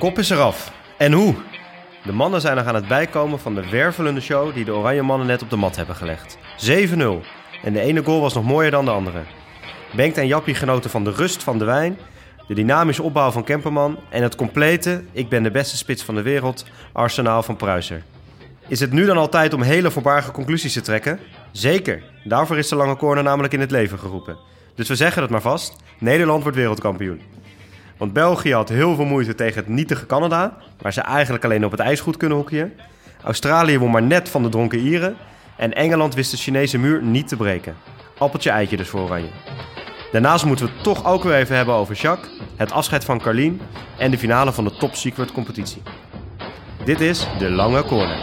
kop is eraf. En hoe? De mannen zijn nog aan het bijkomen van de wervelende show die de Oranje Mannen net op de mat hebben gelegd. 7-0. En de ene goal was nog mooier dan de andere. Bengt en Jappie genoten van de rust van de wijn, de dynamische opbouw van Kemperman en het complete, ik ben de beste spits van de wereld, arsenaal van Pruiser. Is het nu dan al tijd om hele voorbarige conclusies te trekken? Zeker. Daarvoor is de lange corner namelijk in het leven geroepen. Dus we zeggen het maar vast: Nederland wordt wereldkampioen. Want België had heel veel moeite tegen het nietige Canada, waar ze eigenlijk alleen op het ijs goed kunnen hockeyen. Australië won maar net van de dronken Ieren. En Engeland wist de Chinese muur niet te breken. Appeltje eitje dus voor Oranje. Daarnaast moeten we het toch ook weer even hebben over Jacques, het afscheid van Carlien en de finale van de Top Secret competitie. Dit is de Lange Corner.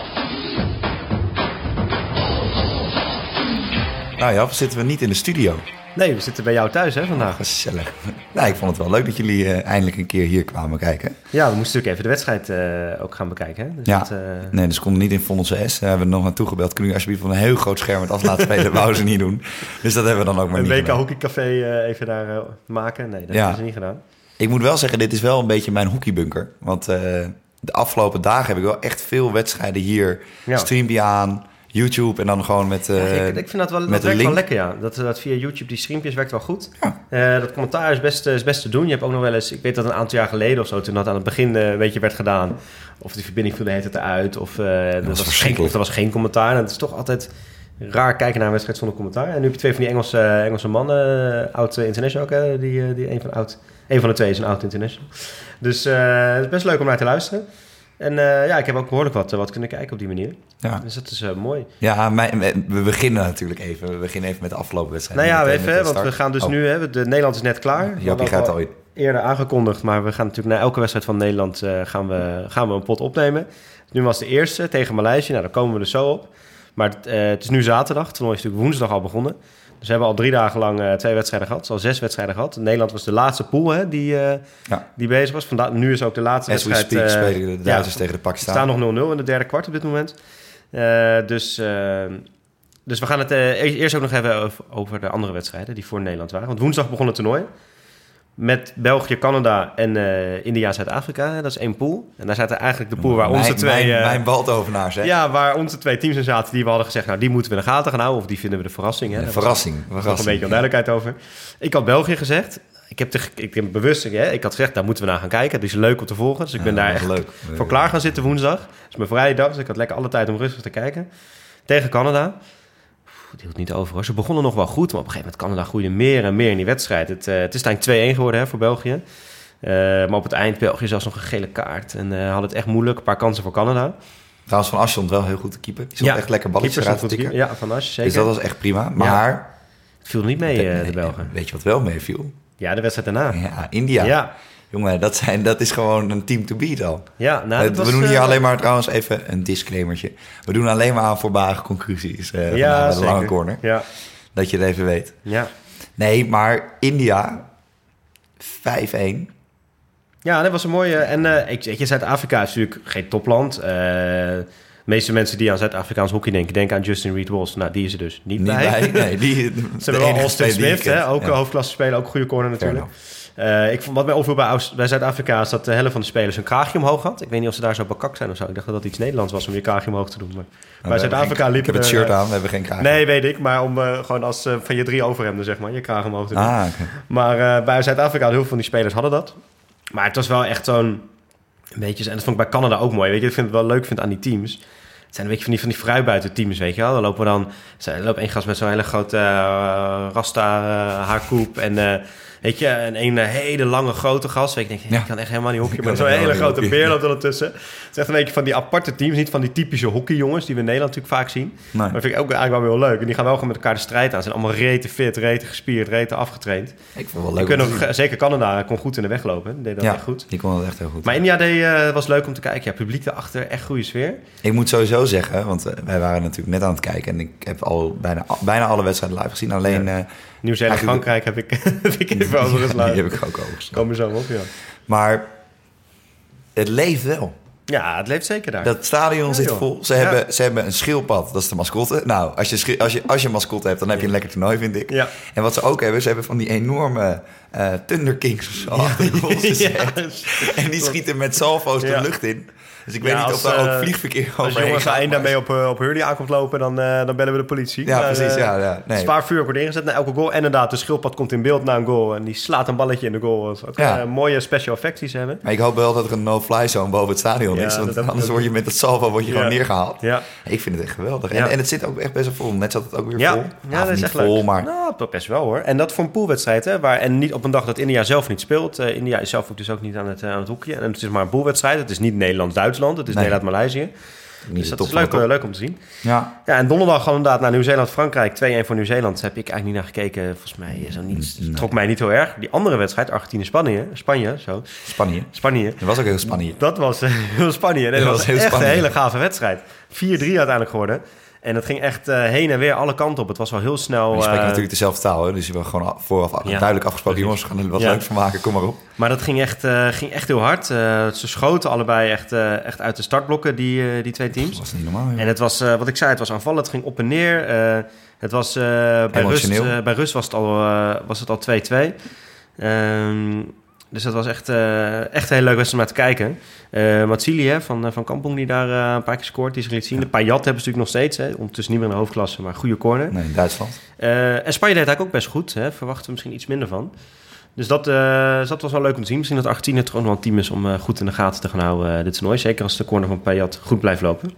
Nou ja, zitten we niet in de studio. Nee, we zitten bij jou thuis hè, vandaag. Gezellig. Nou, ik vond het wel leuk dat jullie eh, eindelijk een keer hier kwamen kijken. Ja, we moesten natuurlijk even de wedstrijd eh, ook gaan bekijken. Hè? Dus Ja, dat, eh, nee, dus konden niet in Vondel CS. Daar hebben we nog naartoe gebeld. Kunnen jullie alsjeblieft van een heel groot scherm het af laten spelen? wou ze niet doen. Dus dat hebben we dan ook maar een niet WK gedaan. hockeycafé even daar maken. Nee, dat Ja. hebben ze niet gedaan. Ik moet wel zeggen, dit is wel een beetje mijn hockeybunker. Want de afgelopen dagen heb ik wel echt veel wedstrijden hier. Ja. Streampje aan, YouTube en dan gewoon met... eh, Ja, ik, ik vind dat wel, dat met een werkt wel lekker, ja. Dat, dat via YouTube, die streampjes werkt wel goed. Ja. Eh, dat commentaar is best, eh, is best te doen. Je hebt ook nog wel eens, ik weet dat een aantal jaar geleden of zo, toen dat aan het begin eh, een beetje werd gedaan. Of die verbinding viel de hele tijd uit, of, eh, er, was geen, of er was geen commentaar. En het is toch altijd raar kijken naar een wedstrijd zonder commentaar. En nu heb je twee van die Engelse, Engelse mannen, eh, oud eh, international ook, hè, die, eh, die een, van oud, een van de twee is een oud international. Dus eh, het is best leuk om naar te luisteren. En eh, ja, ik heb ook behoorlijk wat, eh, wat kunnen kijken op die manier. ja. Dus dat is eh, mooi. Ja, we beginnen natuurlijk even. We beginnen even met de afgelopen wedstrijd. Nou ja, Meteen even, want we gaan dus Oh, nu, hè, de Nederland is net klaar. Jappie hadden gaat al eerder aangekondigd, maar we gaan natuurlijk na elke wedstrijd van Nederland gaan, we, gaan we een pot opnemen. Nu was de eerste tegen Maleisië, nou daar komen we dus zo op. Maar het, het is nu zaterdag, het toernooi is natuurlijk woensdag al begonnen. Dus we hebben al drie dagen lang eh, twee wedstrijden gehad, al zes wedstrijden gehad. Nederland was de laatste pool hè, die, eh, Ja. die bezig was. Vandaar, nu is ook de laatste As we wedstrijd. speak eh, spelen de ja, Duitsers tegen de Pakistan. staan nog 0-0 in de derde kwart op dit moment. Dus, eh, dus we gaan het eh, e- eerst ook nog even over, over de andere wedstrijden die voor Nederland waren. Want woensdag begon het toernooi. Met België, Canada en eh, India, Zuid-Afrika. Dat is één pool. En daar zaten eigenlijk de pool waar onze mijn, twee... Mijn, eh, mijn baltovenaars, hè? ja, waar onze twee teams in zaten, die we hadden gezegd... nou, die moeten we in de gaten gaan houden. Of die vinden we de verrassing. Hè? Een Daar was verrassing. nog een verrassing. beetje onduidelijkheid over. Ik had België gezegd. Ik heb, de, ik heb bewust, hè, ik had gezegd, daar moeten we naar gaan kijken. Het is leuk om te volgen. Dus ik ben Ja, daar echt leuk. voor klaar gaan zitten woensdag. Dat is mijn vrije dag, dus ik had lekker alle tijd om rustig te kijken. Tegen Canada. Het hield niet over hoor. Ze begonnen nog wel goed, maar op een gegeven moment Canada groeide meer en meer in die wedstrijd. Het, eh, het is uiteindelijk 2-1 geworden hè, voor België. Eh, maar op het eind België zelfs nog een gele kaart. En eh had het echt moeilijk. Een paar kansen voor Canada. Trouwens, Van As stond wel heel goed te keeper. Die stond echt lekker balletjes eruit te tikken. Ja, van Asje, zeker. Dus dat was echt prima. Maar... Het viel niet mee, de Nee, Belgen. Weet je wat wel meeviel? Ja, de wedstrijd daarna. Ja, India. Ja, Jongen, dat, zijn, dat is gewoon een team to beat al. ja nou, we was, doen hier eh, alleen maar trouwens even een disclaimertje. We doen alleen maar aan voorbarige conclusies. eh Ja, de zeker. lange corner. Ja, Dat je het even weet. ja. Nee, maar India 5-1. Ja, dat was een mooie. En eh, ik je, Zuid-Afrika is natuurlijk geen topland. De meeste mensen die aan Zuid-Afrikaans hockey denken, denken aan Justin Reed Walsh. Nou, die is er dus niet, Niet bij. bij. Nee, die, Ze hebben wel Austin Smith, hè, ook een hoofdklasse speler, ook goede corner natuurlijk. Eh, ik vond, wat mij opviel bij, bij Zuid-Afrika is dat de helft van de spelers een kraagje omhoog had. Ik weet niet of ze daar zo bekakt zijn of zo. Ik dacht dat dat iets Nederlands was om je kraagje omhoog te doen. Maar bij Zuid-Afrika Ik liep heb het shirt aan, we hebben geen kaart. Nee, weet ik. Maar om eh, gewoon als eh, van je drie overhemden, zeg maar, je kraag omhoog te doen. Ah. Maar bij Zuid-Afrika, heel veel van die spelers hadden dat. Maar het was wel echt zo'n... Beetje, en dat vond ik bij Canada ook mooi. Weet je, ik vind het wel leuk vind aan die teams. Het zijn een beetje van die, van die fruitbuiten-teams, weet je wel. Dan lopen we dan... Er loopt één gast met zo'n hele grote rasta eh, haarkoep. En weet je, en een eh, hele lange grote gast. Weet je, ik denk, Ja. ik kan echt helemaal niet hockey. Maar zo'n hele wel grote hockey. beer loopt ondertussen. Het is echt een beetje van die aparte teams. Niet van die typische hockeyjongens die we in Nederland natuurlijk vaak zien. Nee. Maar dat vind ik ook eigenlijk wel heel leuk. En die gaan wel gewoon met elkaar de strijd aan. Ze zijn allemaal rete fit, rete gespierd, rete afgetraind. Ik vond het wel leuk. ook, zeker Canada kon goed in de weg lopen. Deed dat echt goed. die kon het echt heel goed. Maar India deed, eh, was leuk om te kijken. Ja, publiek daarachter, echt goede sfeer. Ik moet sowieso zeggen, want eh, wij waren natuurlijk net aan het kijken... en ik heb al bijna, bijna alle wedstrijden live gezien. Alleen... Ja. eh, Nieuw-Zeeland, Frankrijk heb ik, heb ik even over die heb ik ook overgeslagen. Komen zo op, ja. Maar het leeft wel. Ja, het leeft zeker daar. Dat stadion Ja, zit vol. Ze, Ja. hebben, ze hebben een schildpad, dat is de mascotte. Nou, als je, als je, als je een mascotte hebt, dan heb je een lekker toernooi, vind ik. Ja. En wat ze ook hebben, ze hebben van die enorme eh, Thunder Kings of zo. En die schieten met salvo's de lucht in. Dus ik weet Ja, niet als, of daar eh, ook vliegverkeer Als overheen jongens gaat, één daarmee op, eh, op Hurley aankomt lopen, dan, eh, dan bellen we de politie. Ja, Maar, precies. eh, Ja, ja. Nee. Zwaar vuur wordt ingezet na elke goal. En inderdaad, de schildpad komt in beeld na een goal. En die slaat een balletje in de goal. Dat Ja. eh, mooie special effects hebben. Maar ik hoop wel dat er een no-fly zone boven het stadion is. Want dat anders dat- word je met het salvo word je gewoon neergehaald. Ja, Ik vind het echt geweldig. Ja. En, en het zit ook echt best wel vol. Net zat het ook weer vol. ja dat is echt vol, leuk. maar Nou, dat best wel hoor. En dat voor een poolwedstrijd, hè. Waar, en niet op een dag dat India zelf niet speelt. Eh, India is zelf ook dus ook niet aan het, eh, aan het hoekje. En het is maar een poolwedstrijd. Het is niet Het is Nee. Nederland-Maleisië. niet Dus dat is leuk, eh, leuk om te zien. Ja, Ja, en donderdag gaan we inderdaad naar Nieuw-Zeeland-Frankrijk. 2-1 voor Nieuw-Zeeland. Daar heb ik eigenlijk niet naar gekeken. Volgens mij is dat niet, Nee. trok mij niet heel erg. Die andere wedstrijd, Argentinië-Spanje. Spanje, zo. Spanje. Spanje. Dat was ook heel Spanje. Dat was eh, heel Spanje. Nee, dat, Dat was, echt Spanje. een hele gave wedstrijd. 4-3 uiteindelijk geworden. En het ging echt eh, heen en weer alle kanten op. Het was wel heel snel. Je spreekt eh, natuurlijk dezelfde taal, hè? dus je wil gewoon vooraf Ja. duidelijk afgesproken. Jongens, we gaan er wat Ja. leuks van maken, kom maar op. Maar dat ging echt, eh, ging echt heel hard. Ze schoten allebei echt, echt uit de startblokken, die, die twee Dat teams. was niet normaal. joh. En het was, wat ik zei, het was aanvallen. Het ging op en neer. Het was, bij, rust, bij rust was het al eh, was het al 2-2. Ehm, dus dat was echt, eh, echt een hele leuke wedstrijd om naar te kijken. Eh Matsili hè, van, eh, van Kampong, die daar een paar keer scoort, die ze liet zien. De Payat hebben ze natuurlijk nog steeds. Hè. Ondertussen niet meer in de hoofdklasse, maar goede corner. Nee, in Duitsland. En Spanje deed eigenlijk ook best goed. Hè. Verwachten we misschien iets minder van. Dus dat, dus dat was wel leuk om te zien. Misschien dat Argentinië ook nog wel een team is om goed in de gaten te gaan houden, dit toernooi. Zeker als de corner van Payat goed blijft lopen.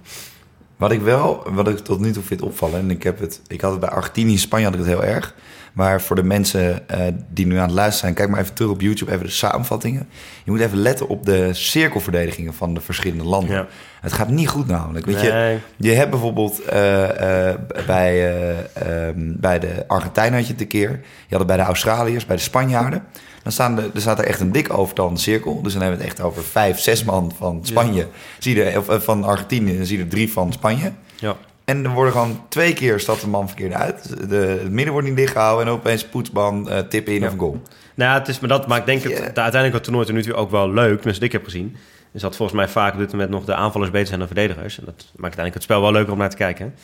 Wat ik wel, wat ik tot nu toe vind opvallen, en ik, heb het, ik had het bij Argentinië en Spanje had ik het heel erg. Maar voor de mensen eh, die nu aan het luisteren zijn, kijk maar even terug op YouTube, even de samenvattingen. Je moet even letten op de cirkelverdedigingen van de verschillende landen. Ja. Het gaat niet goed namelijk. Weet je, Nee. je hebt bijvoorbeeld eh, eh, bij, eh, ehm, bij de Argentijnen had je het een keer. Je had het bij de Australiërs, bij de Spanjaarden. Dan staan de, er staat er echt een dik overtal cirkel. Dus dan hebben we het echt over vijf, zes man van Spanje. Zie je of van Argentinië, dan zie je er drie van Spanje. Ja. En er worden gewoon twee keer staat de man verkeerd uit. De, het midden wordt niet dichtgehouden en opeens poetsban, eh tip in Ja. of goal. Nou, ja, het is maar dat. Maar ik denk Ja. de, uiteindelijk het toernooi tot nu toe ook wel leuk. Tenminste, ik heb gezien. Is dat volgens mij vaak op dit moment nog de aanvallers beter zijn dan verdedigers. En dat maakt uiteindelijk het spel wel leuker om naar te kijken.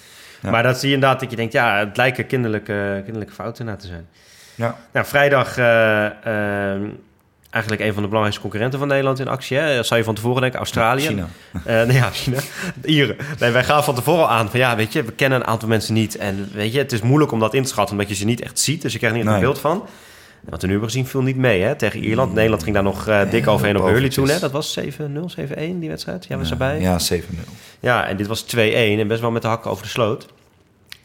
Ja. Maar dat zie je inderdaad dat je denkt, ja, het lijken kinderlijke, kinderlijke fouten na te zijn. Ja. Nou, vrijdag eh, eh, eigenlijk een van de belangrijkste concurrenten van Nederland in actie. Hè? Dat zou je van tevoren denken, Australië. China. Eh, nee, ja, China. Ieren. Nee, wij gaan van tevoren al aan van ja, weet je, we kennen een aantal mensen niet. En weet je, het is moeilijk om dat in te schatten, omdat je ze niet echt ziet. Dus je krijgt niet een beeld van. Wat we nu hebben gezien viel niet mee hè, tegen Ierland. Nederland ging daar nog eh, dik overheen op Hurley toen. Hè? Dat was 7-0, 7-1 die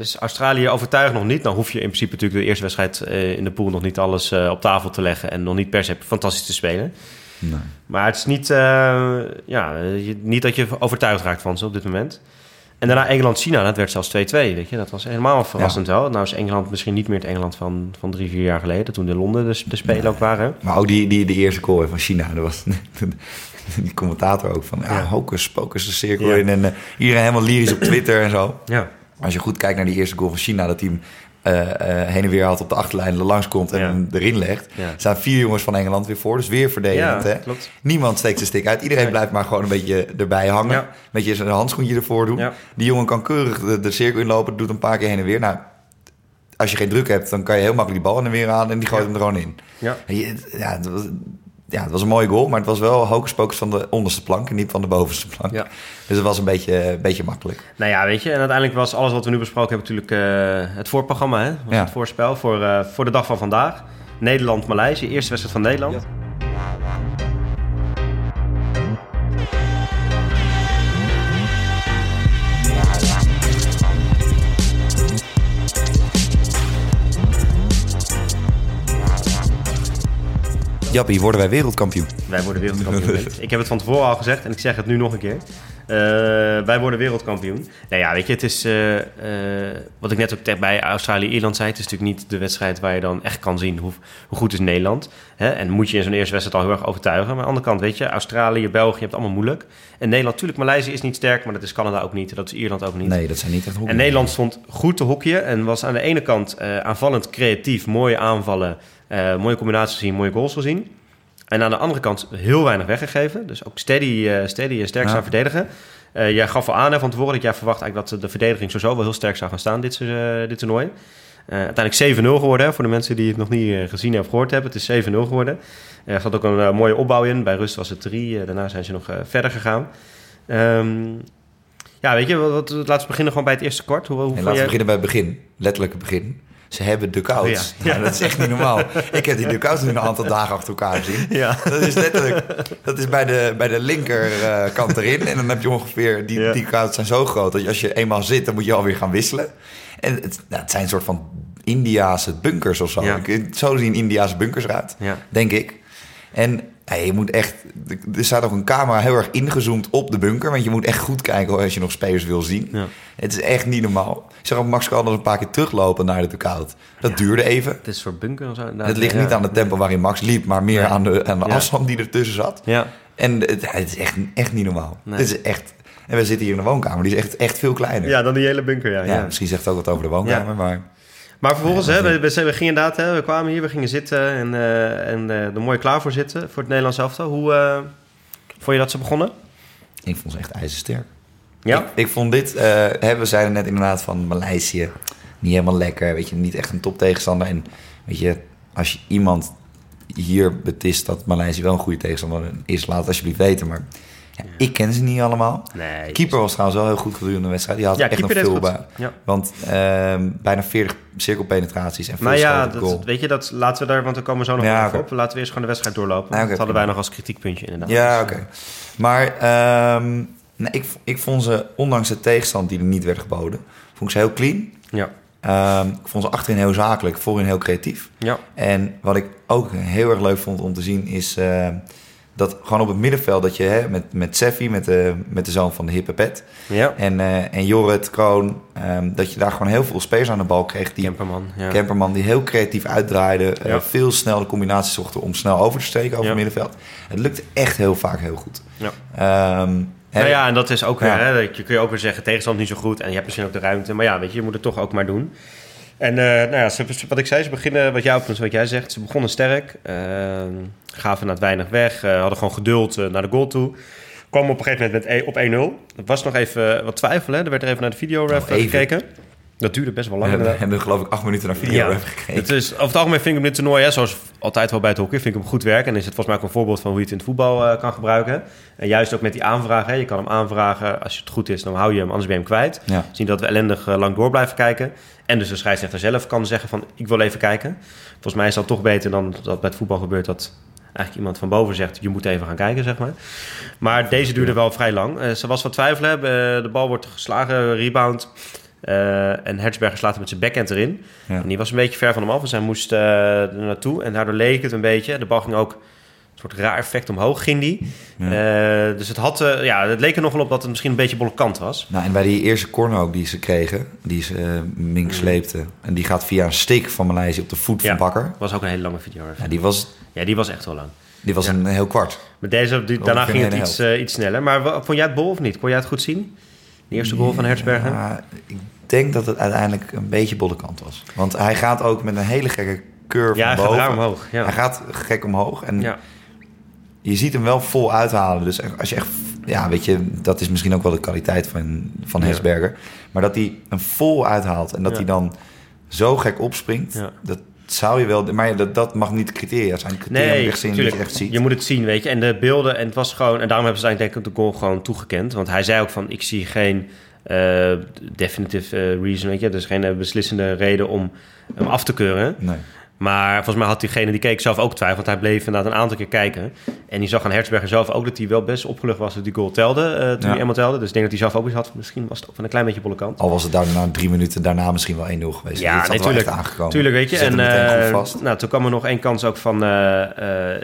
Dus Australië overtuigt nog niet. Dan hoef je in principe natuurlijk de eerste wedstrijd eh, in de pool nog niet alles eh, op tafel te leggen. En nog niet per se fantastisch te spelen. Nee. Maar het is niet, eh, ja, je- niet dat je overtuigd raakt van ze op dit moment. En daarna Engeland-China, dat werd zelfs 2-2. Weet je? Dat was helemaal verrassend wel. Nou is Engeland misschien niet meer het Engeland van, van drie, vier jaar geleden. Toen de Londen de, de Spelen ook waren. Maar ook die, die, de eerste goal van China, dat was die commentator ook van, ja, hocus pocus de cirkel Ja. in. En iedereen helemaal lyrisch op Twitter en zo. Ja, Als je goed kijkt naar die eerste goal van China, dat hij hem eh, eh, heen en weer had op de achterlijn, er langs komt en Ja. hem erin legt. Ja. Staan vier jongens van Engeland weer voor, dus weer verdedigend. ja hè? Niemand steekt zijn stick uit. Iedereen blijft maar gewoon een beetje erbij hangen. Een beetje zijn handschoentje ervoor doen. Die jongen kan keurig de, de cirkel inlopen, doet een paar keer heen en weer. Nou, als je geen druk hebt, dan kan je heel makkelijk die bal in en weer halen en die gooit hem er gewoon in. Ja. Ja, was, ja, het was een mooie goal, maar het was wel hocus pocus van de onderste plank en niet van de bovenste plank. Ja. Dus het was een beetje, een beetje makkelijk. Nou ja, weet je, en uiteindelijk was alles wat we nu besproken hebben natuurlijk eh, het voorprogramma, hè? Was Ja. het voorspel voor, eh, voor de dag van vandaag. Nederland-Maleisië, eerste wedstrijd van Nederland. Jappie, worden wij wereldkampioen? Wij worden wereldkampioen. ik heb het van tevoren al gezegd en ik zeg het nu nog een keer. Eh, wij worden wereldkampioen. Nou ja, weet je, het is eh, eh, wat ik net ook bij Australië-Ierland zei. Het is natuurlijk niet de wedstrijd waar je dan echt kan zien hoe, hoe goed is Nederland. Hè? En moet je in zo'n eerste wedstrijd al heel erg overtuigen. Maar aan de andere kant, weet je, Australië, België, je hebt allemaal moeilijk. En Nederland, natuurlijk, Maleisië is niet sterk, maar dat is Canada ook niet. Dat is Ierland ook niet. Nee, dat zijn niet echt En Nederland stond goed te hokje en was aan de ene kant aanvallend creatief, mooie aanvallen, mooie combinaties gezien, mooie goals gezien. En aan de andere kant heel weinig weggegeven. Dus ook steady, eh, steady en sterk Ja. staan verdedigen. Eh, jij gaf al aan hè, van tevoren dat jij verwacht eigenlijk dat de verdediging sowieso wel heel sterk zou gaan staan dit, eh, dit toernooi. uiteindelijk 7-0 geworden, hè, voor de mensen die het nog niet gezien of gehoord hebben. Het is 7-0 geworden. Er zat ook een mooie opbouw in. Bij rust was het 3. daarna zijn ze nog verder gegaan. Ehm, ja, weet je, wat, wat- laten we beginnen gewoon bij het eerste kwart. Hoe, hoe laten we jij- beginnen bij het begin. Letterlijk het begin. Ze hebben de koud. Oh ja. ja. dat is echt niet normaal. Ik heb die de koud nu een aantal dagen achter elkaar gezien. Ja. Dat is letterlijk, dat is bij de, bij de linkerkant erin. En dan heb je ongeveer, die, Ja. die zijn zo groot dat als je eenmaal zit, dan moet je alweer gaan wisselen. En het, nou, het zijn een soort van Indiaanse bunkers of zo. Ja. Ik- Zo zien Indiaanse bunkers eruit, denk ik. En ja, je moet echt, er staat ook een camera heel erg ingezoomd op de bunker. Want je moet echt goed kijken als je nog spelers wil zien. Ja. Het is echt niet normaal. Ik zag ook Max Caldas een paar keer teruglopen naar de dugout. Dat duurde even. Het is soort bunker of zo. Nou, het ligt ja. niet aan het tempo waarin Max liep, maar meer Nee. aan de, aan de Ja. afstand die ertussen zat. Ja, En het, het is echt, echt niet normaal. Nee. Het is echt, en we zitten hier in de woonkamer, die is echt, echt veel kleiner. ja dan die hele bunker, ja. Ja, ja. Misschien zegt het ook wat over de woonkamer, maar Maar vervolgens, Nee, hè, we, we, we gingen inderdaad, hè, we kwamen hier, we gingen zitten en, eh, en eh, er mooi klaar voor zitten voor het Nederlands elftal. Hoe eh, vond je dat ze begonnen? ik vond ze echt ijzersterk. Ja, Ik, ik vond dit, we zeiden net inderdaad van Maleisië, niet helemaal lekker, weet je, niet echt een top tegenstander. En weet je, als je iemand hier betist dat Maleisië wel een goede tegenstander is, laat het alsjeblieft weten. Maar ja, ik ken ze niet allemaal. nee. Keeper was trouwens wel heel goed gedurende de wedstrijd. Die had ja, echt nog veel bij. Ja. Want ehm, bijna 40 cirkelpenetraties en veel Nou ja, goal. dat, weet je, dat laten we daar, want we komen zo nog even oké. op. Laten we eerst gewoon de wedstrijd doorlopen. Dat hadden wij nog als kritiekpuntje inderdaad. Ja, Dus, oké. Maar nee, ik, ik vond ze, ondanks de tegenstand die er niet werd geboden, vond ik ze heel clean. Ja, Ehm, ik vond ze achterin heel zakelijk, voorin heel creatief. ja, En wat ik ook heel erg leuk vond om te zien is dat gewoon op het middenveld dat je hè, met, met Seffi, met de, met de zoon van de hippe pet ja. en, eh en Jorrit, Kroon, ehm, dat je daar gewoon heel veel spelers aan de bal kreeg die Kemperman. Ja. Kemperman die heel creatief uitdraaide. eh, Ja. veel snel de combinaties zochten om snel over te steken over het middenveld. Het lukte echt heel vaak heel goed. Ja. Ehm, Nou ja, en dat is ook weer, hè, dat je kun je ook weer zeggen, tegenstand niet zo goed en je hebt misschien ook de ruimte. Maar ja, weet je, je moet het toch ook maar doen. En eh, nou ja, ze, wat ik zei, ze beginnen, wat, jou, wat jij zegt, ze begonnen sterk. eh, gaven na het weinig weg, eh, hadden gewoon geduld eh, naar de goal toe. Kwamen op een gegeven moment met e- op 1-0. Er was nog even wat twijfel, hè. er werd er even naar de videoref Nou, even. gekeken. Dat duurde best wel we lang hebben, inderdaad. hebben geloof ik acht minuten naar video Ja, hebben gekeken. het is, over het algemeen vind ik hem dit toernooi, hè, zoals altijd wel bij het hockey, vind ik hem goed werken. En is het volgens mij ook een voorbeeld van hoe je het in het voetbal eh, kan gebruiken. En juist ook met die aanvragen. Hè, je kan hem aanvragen, als het goed is, dan hou je hem, anders ben je hem kwijt. Ja. Zien dat we ellendig eh, lang door blijven kijken. En dus de scheidsrechter zelf kan zeggen van, ik wil even kijken. Volgens mij is dat toch beter dan dat bij het voetbal gebeurt dat eigenlijk iemand van boven zegt, je moet even gaan kijken, zeg maar. Maar deze duurde wel vrij lang. Eh, ze was wat twijfelen. Eh, de bal wordt geslagen, rebound. Eh, en Hertzberger slaat hem met zijn backhand erin. Ja. En die was een beetje ver van hem af. Dus hij moest eh, er naartoe. En daardoor leek het een beetje. De bal ging ook een soort raar effect omhoog, ging die. Eh, dus het, had, ja, het leek er nog wel op dat het misschien een beetje bolle kant was. Nou, en bij die eerste corner ook die ze kregen, die ze eh, Mink sleepte. En die gaat via een stick van Maleisië op de voet Ja. van Bakker. was ook een hele lange video. Ja, die was, Ja, die was echt wel lang. die was Ja. een heel kwart. Maar deze, die, daarna ging het iets, iets sneller. Maar vond jij het bol of niet? Kon jij het goed zien? De eerste goal van Hertzberger? Ja, ik denk dat het uiteindelijk een beetje bolle kant was. Want hij gaat ook met een hele gekke curve Ja, hij gaat boven. omhoog. Ja. Hij gaat gek omhoog. En ja. je ziet hem wel vol uithalen. Dus als je echt... Ja, weet je, dat is misschien ook wel de kwaliteit van, van Ja. Hesberger. Maar dat hij hem vol uithaalt en dat hij dan zo gek opspringt... Ja. dat zou je wel... Maar dat, dat mag niet criteria zijn. Criteria Nee, moet je echt ziet. Je moet het zien, weet je. En de beelden, en het was gewoon... En daarom hebben ze eigenlijk denk ik de goal gewoon toegekend. Want hij zei ook van, ik zie geen eh, definitive eh, reason, weet je. Dus geen eh, beslissende reden om hem af te keuren. Nee. Maar volgens mij had diegene die keek zelf ook twijfel. Want hij bleef inderdaad een aantal keer kijken. En die zag aan Hertzberger zelf ook dat hij wel best opgelucht was... dat die goal telde, eh, toen Ja. hij eenmaal telde. Dus ik denk dat hij zelf ook iets had. Misschien was het ook van een klein beetje bolle kant. Al was het daarna drie minuten daarna misschien wel 1-0 geweest. Ja, natuurlijk. echt aangekomen. Tuurlijk, weet je. Zet En eh, vast. nou, toen kwam er nog één kans ook van eh,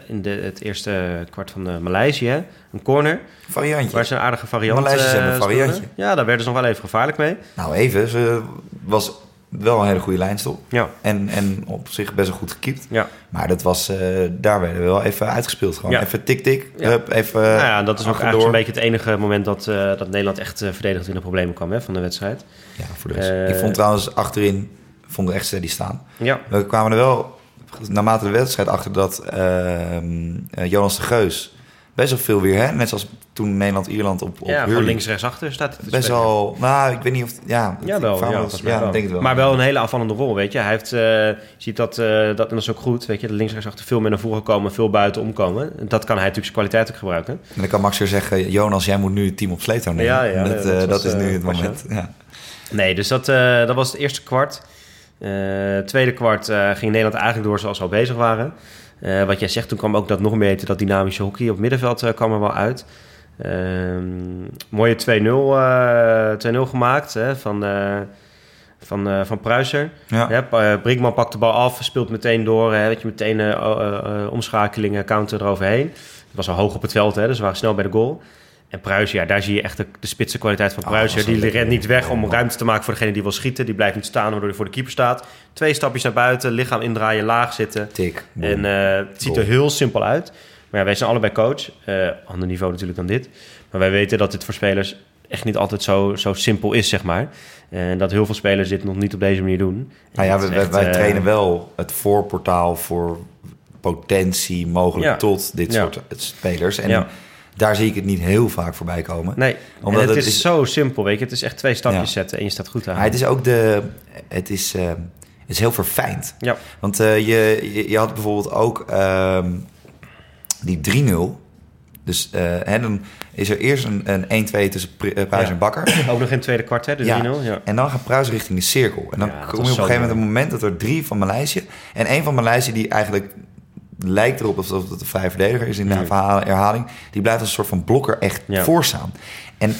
in de, het eerste kwart van Maleisië. hè. Een corner, Variantje. waar ze een aardige variant Maleisiërs eh, hebben een variantje. Ja, daar werden ze nog wel even gevaarlijk mee. Nou, even. Ze was wel een hele goede lijnstop. Ja, En, en op zich best wel goed gekiept. ja. Maar dat was, eh, daar werden we wel even uitgespeeld. Gewoon Ja. even tik-tik. Ja. even nou ja, dat is ook eigenlijk zo'n beetje het enige moment dat, eh, dat Nederland echt eh, verdedigd in de problemen kwam hè, van de wedstrijd. Ja, voor de rest. Ik vond trouwens achterin vond ik echt steady staan. Ja, We kwamen er wel naarmate de wedstrijd achter dat ehm, eh, Jonas de Geus best wel veel weer, hè? Net zoals toen Nederland-Ierland op, op ja, van Hurley. links rechtsachter staat het Best wel, nou, ik weet niet of, ja. Ja, wel. Ja, wel. denk het wel. Maar wel een hele aanvallende rol, weet je. Hij heeft, je ziet dat, eh, dat, en dat is ook goed, weet je. De links rechtsachter veel meer naar voren komen, veel buiten omkomen. Dat kan hij natuurlijk zijn kwaliteit ook gebruiken. En dan kan Max weer zeggen, Jonas, jij moet nu het team op sleetouw nemen. Ja, ja, dat, eh, dat dat, was, is nu het was moment. Ja. Nee, dus dat, dat was het eerste kwart. Tweede kwart ging Nederland eigenlijk door zoals we al bezig waren. Eh, wat jij zegt, toen kwam ook dat nog meer dat dynamische hockey op middenveld eh, kwam er wel uit. Ehm, mooie 2-0 eh, 2-0 gemaakt hè, van, eh van, eh van Pruiser. Ja. Eh, Brinkman pakt de bal af, speelt meteen door. Hè, weet je, meteen eh, eh, eh, omschakelingen, counter eroverheen. Het was al hoog op het veld, hè, dus we waren snel bij de goal. En Pruiser, ja, daar zie je echt de, de spitse kwaliteit van Oh, Pruiser. die wel rent niet weg om lekker. ruimte te maken voor degene die wil schieten. Die blijft niet staan, waardoor hij voor de keeper staat. Twee stapjes naar buiten, lichaam indraaien, laag zitten. Tik. En eh, het ziet er heel simpel uit. Maar ja, wij zijn allebei coach. Eh ander niveau natuurlijk dan dit. Maar wij weten dat dit voor spelers echt niet altijd zo, zo simpel is, zeg maar. En dat heel veel spelers dit nog niet op deze manier doen. En Nou ja, wij, echt, eh, trainen wel het voorportaal voor potentie mogelijk Ja. tot dit Ja. soort spelers. En Ja. Daar zie ik het niet heel vaak voorbij komen. Nee, Omdat het, het is, is- zo simpel, weet je. Het is echt twee stapjes Ja. zetten en je staat goed aan. Maar het is ook de... Het is, eh, het is heel verfijnd. Ja, Want eh, je, je, je had bijvoorbeeld ook ehm, die 3-0. Dus eh, hè, dan is er eerst een, een 1-2 tussen Pruis Ja. en Bakker. ook nog in het tweede kwart, hè, de 3-0. Ja. En dan gaat Pruis richting de cirkel. En dan kom je op een gegeven moment een moment dat er drie van Maleisië... En één van Maleisië die eigenlijk lijkt erop alsof het een vrije verdediger is in de herhaling. Die blijft als een soort van blokker echt Ja. voor staan. En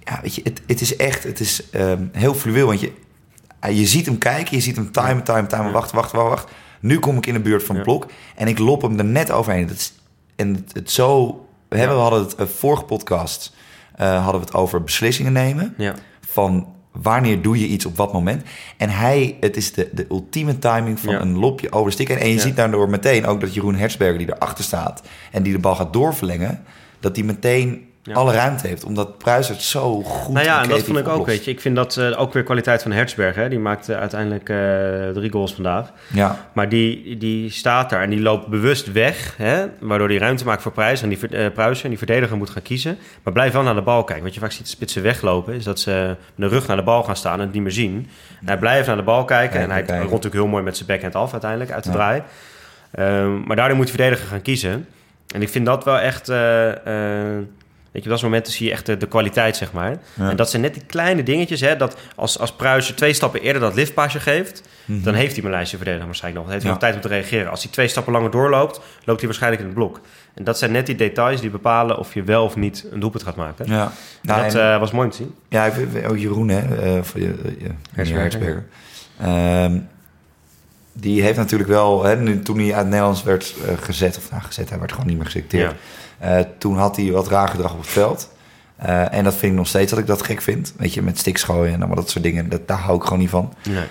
ja, weet je, het, het is echt het is, ehm, heel fluweel. Want je, eh, je ziet hem kijken, je ziet hem timen, timen, timen. Wacht, wacht, wacht, wacht. Nu kom ik in de buurt van het blok. En ik lop hem er net overheen. Dat is, en het, het zo... We, hebben, we hadden het eh, vorige podcast... eh, hadden we het over beslissingen nemen Ja. van wanneer doe je iets op wat moment. En hij, het is de, de ultieme timing van Ja. een lopje over de stick. En, je Ja. ziet daardoor meteen ook dat Jeroen Hertzberger die erachter staat... en die de bal gaat doorverlengen... dat die meteen Ja. alle ruimte heeft. Omdat Pruis het zo goed Nou ja, en dat vond ik ook, weet je. Ik vind dat eh, ook weer kwaliteit van Hertzberg. Hè. Die maakte uiteindelijk eh, drie goals vandaag. Ja, Maar die, die staat daar en die loopt bewust weg. Hè, waardoor die ruimte maakt voor Pruis. En die, Pruisen en die verdediger moet gaan kiezen. Maar blijf wel naar de bal kijken. Wat je vaak ziet spitsen weglopen... is dat ze met de rug naar de bal gaan staan en het niet meer zien. En hij blijft naar de bal kijken. En hij kijken. rond natuurlijk heel mooi met zijn backhand af uiteindelijk uit de Ja. draai. Ehm, maar daardoor moet de verdediger gaan kiezen. En ik vind dat wel echt... weet je, op dat moment zie je echt de, de kwaliteit, zeg maar. Ja. En dat zijn net die kleine dingetjes, hè. Dat als, als Pruisen twee stappen eerder dat liftpaasje geeft... Mhm. dan heeft hij Maleisië verdediger waarschijnlijk nog. Dan heeft hij Ja. nog tijd om te reageren. Als hij twee stappen langer doorloopt, loopt hij waarschijnlijk in het blok. En dat zijn net die details die bepalen of je wel of niet een doelpunt gaat maken. ja. Nou, dat en- eh, was mooi om te zien. Ja, ik ook Jeroen, hè, eh, voor je, Hertzberger. Ehm, die heeft natuurlijk wel, hè, nu, toen hij uit Nederlands werd eh, gezet, of nou gezet, hij werd gewoon niet meer geselecteerd. Eh, toen had hij wat raar gedrag op het veld. Eh, en dat vind ik nog steeds dat ik dat gek vind. Weet je, met sticks gooien en allemaal dat soort dingen. Dat, daar hou ik gewoon niet van. Nee.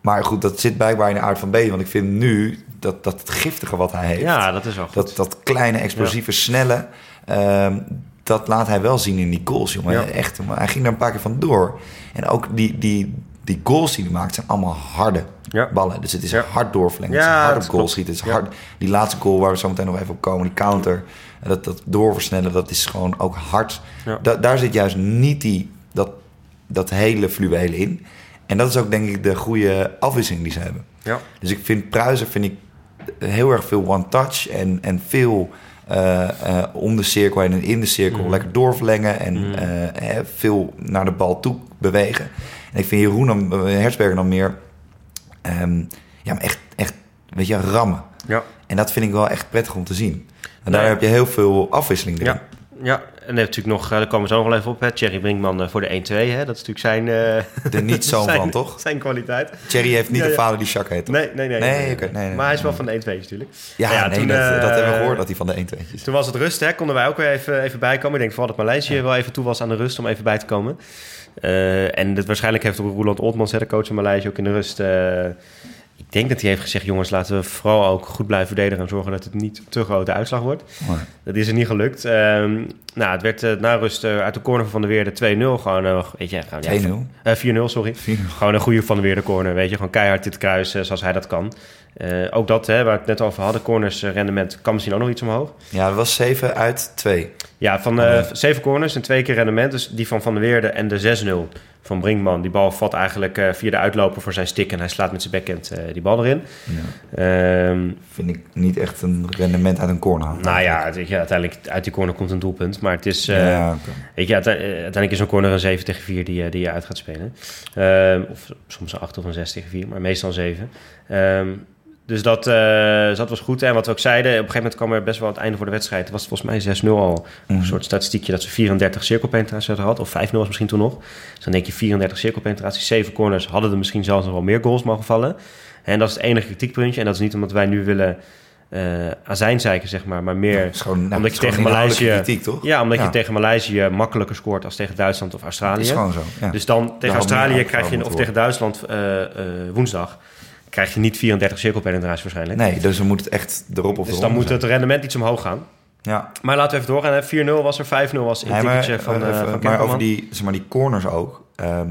Maar goed, dat zit blijkbaar in de aard van B. Want ik vind nu dat, dat het giftige wat hij heeft. Ja, dat is wel goed. Dat, dat kleine, explosieve, snelle. ehm, dat laat hij wel zien in die goals, jongen. Ja. Echt, maar hij ging daar een paar keer van door. En ook die, die, die goals die hij maakt zijn allemaal harde Ja. ballen. Dus het is Ja. hard doorverlengen. Ja, het is hard op goal schieten. Het is Ja. hard. Die laatste goal waar we zo meteen nog even op komen, die counter. en Dat, dat doorversnellen, dat is gewoon ook hard. Da- daar zit juist niet die, dat, dat hele fluwele in. En dat is ook denk ik de goede afwisseling die ze hebben. Ja. Dus ik vind Pruisen vind ik heel erg veel one-touch en, en veel eh, om de cirkel en in de cirkel Mhm. lekker doorverlengen en eh, eh, veel naar de bal toe bewegen. En ik vind Jeroen dan, eh, Hertzberger dan meer ehm, ja, maar echt, echt, weet je, rammen. Ja. En dat vind ik wel echt prettig om te zien. En Nee. daar heb je heel veel afwisseling erin. Ja. Ja, en natuurlijk nog, eh, daar komen we zo nog wel even op, hè. Thierry Brinkman eh, voor de 1-2, hè. Dat is natuurlijk zijn... De niet-zoon zijn- van, toch? Zijn kwaliteit. Thierry heeft niet Ja, ja. vader die Jacques heet, toch? Nee, nee, nee. Nee, maar hij is wel van de 1-2 natuurlijk. Ja, Ja, toen, dat, dat hebben we gehoord, dat hij van de 1 2 is. Toen was het rust, hè, konden wij ook weer even, even bijkomen. Ik denk vooral dat Maleisië wel even toe was aan de rust om even bij te komen. Eh, en dat, waarschijnlijk heeft ook Roland Oltmans, de coach van Maleisië, ook in de rust... eh, ik denk dat hij heeft gezegd, jongens, laten we vooral ook goed blijven verdedigen... en zorgen dat het niet te grote uitslag wordt. Dat is er niet gelukt. Ehm, nou, het werd eh, na rust eh, uit de corner van der Weerde 2-0. Gewoon, eh, weet je, gewoon, ja, 2-0. eh, 4-0, sorry. Gewoon een goede Van der Weerde corner, weet je. Gewoon keihard dit kruis, eh, zoals hij dat kan. Ook dat, hè, waar we het net over hadden, corners rendement, kan misschien ook nog iets omhoog. Ja, dat was 7 uit 2. Ja, van eh, zeven corners en twee keer rendement. Dus die van Van der Weerde en de 6-0 van Brinkman. Die bal valt eigenlijk via de uitloper voor zijn stick. En hij slaat met zijn backhand die bal erin. Ja. Ehm, Vind ik niet echt een rendement uit een corner. nou ja, ja, uiteindelijk uit die corner komt een doelpunt. Maar het is... eh, ja, oké. Weet je, eh, uiteindelijk is een corner een 7 tegen 4 die, je- die je uit gaat spelen. Ehm, of soms een 8 of een 6 tegen 4, maar meestal een 7. Ehm, dus dat, eh, dus dat was goed. En wat we ook zeiden, op een gegeven moment kwam er best wel aan het einde voor de wedstrijd. Het was volgens mij 6-0 al. Mhm. Een soort statistiekje dat ze 34 cirkelpenetraties hadden gehad. Of 5-0 was misschien toen nog. Dus dan denk je 34 cirkelpenetraties, 7 corners. Hadden er misschien zelfs nog wel meer goals mogen vallen. En dat is het enige kritiekpuntje. En dat is niet omdat wij nu willen eh azijnzeiken, zeg maar. Maar meer gewoon, nou, omdat je tegen Maleisië... kritiek, toch? Ja, omdat Ja. je tegen Maleisië makkelijker scoort als tegen Duitsland of Australië. is gewoon zo. Ja. Dus dan tegen Australië krijg je, of tegen Duitsland eh, eh, woensdag, krijg je niet 34 cirkelpenetraties waarschijnlijk. nee, dus dan moet het echt erop of Dus dan moet het rendement iets omhoog gaan. Ja, Maar laten we even doorgaan. hè. 4-0 was er, 5-0 was in Nee, maar, van, van maar over die, zeg maar, die corners ook. ehm,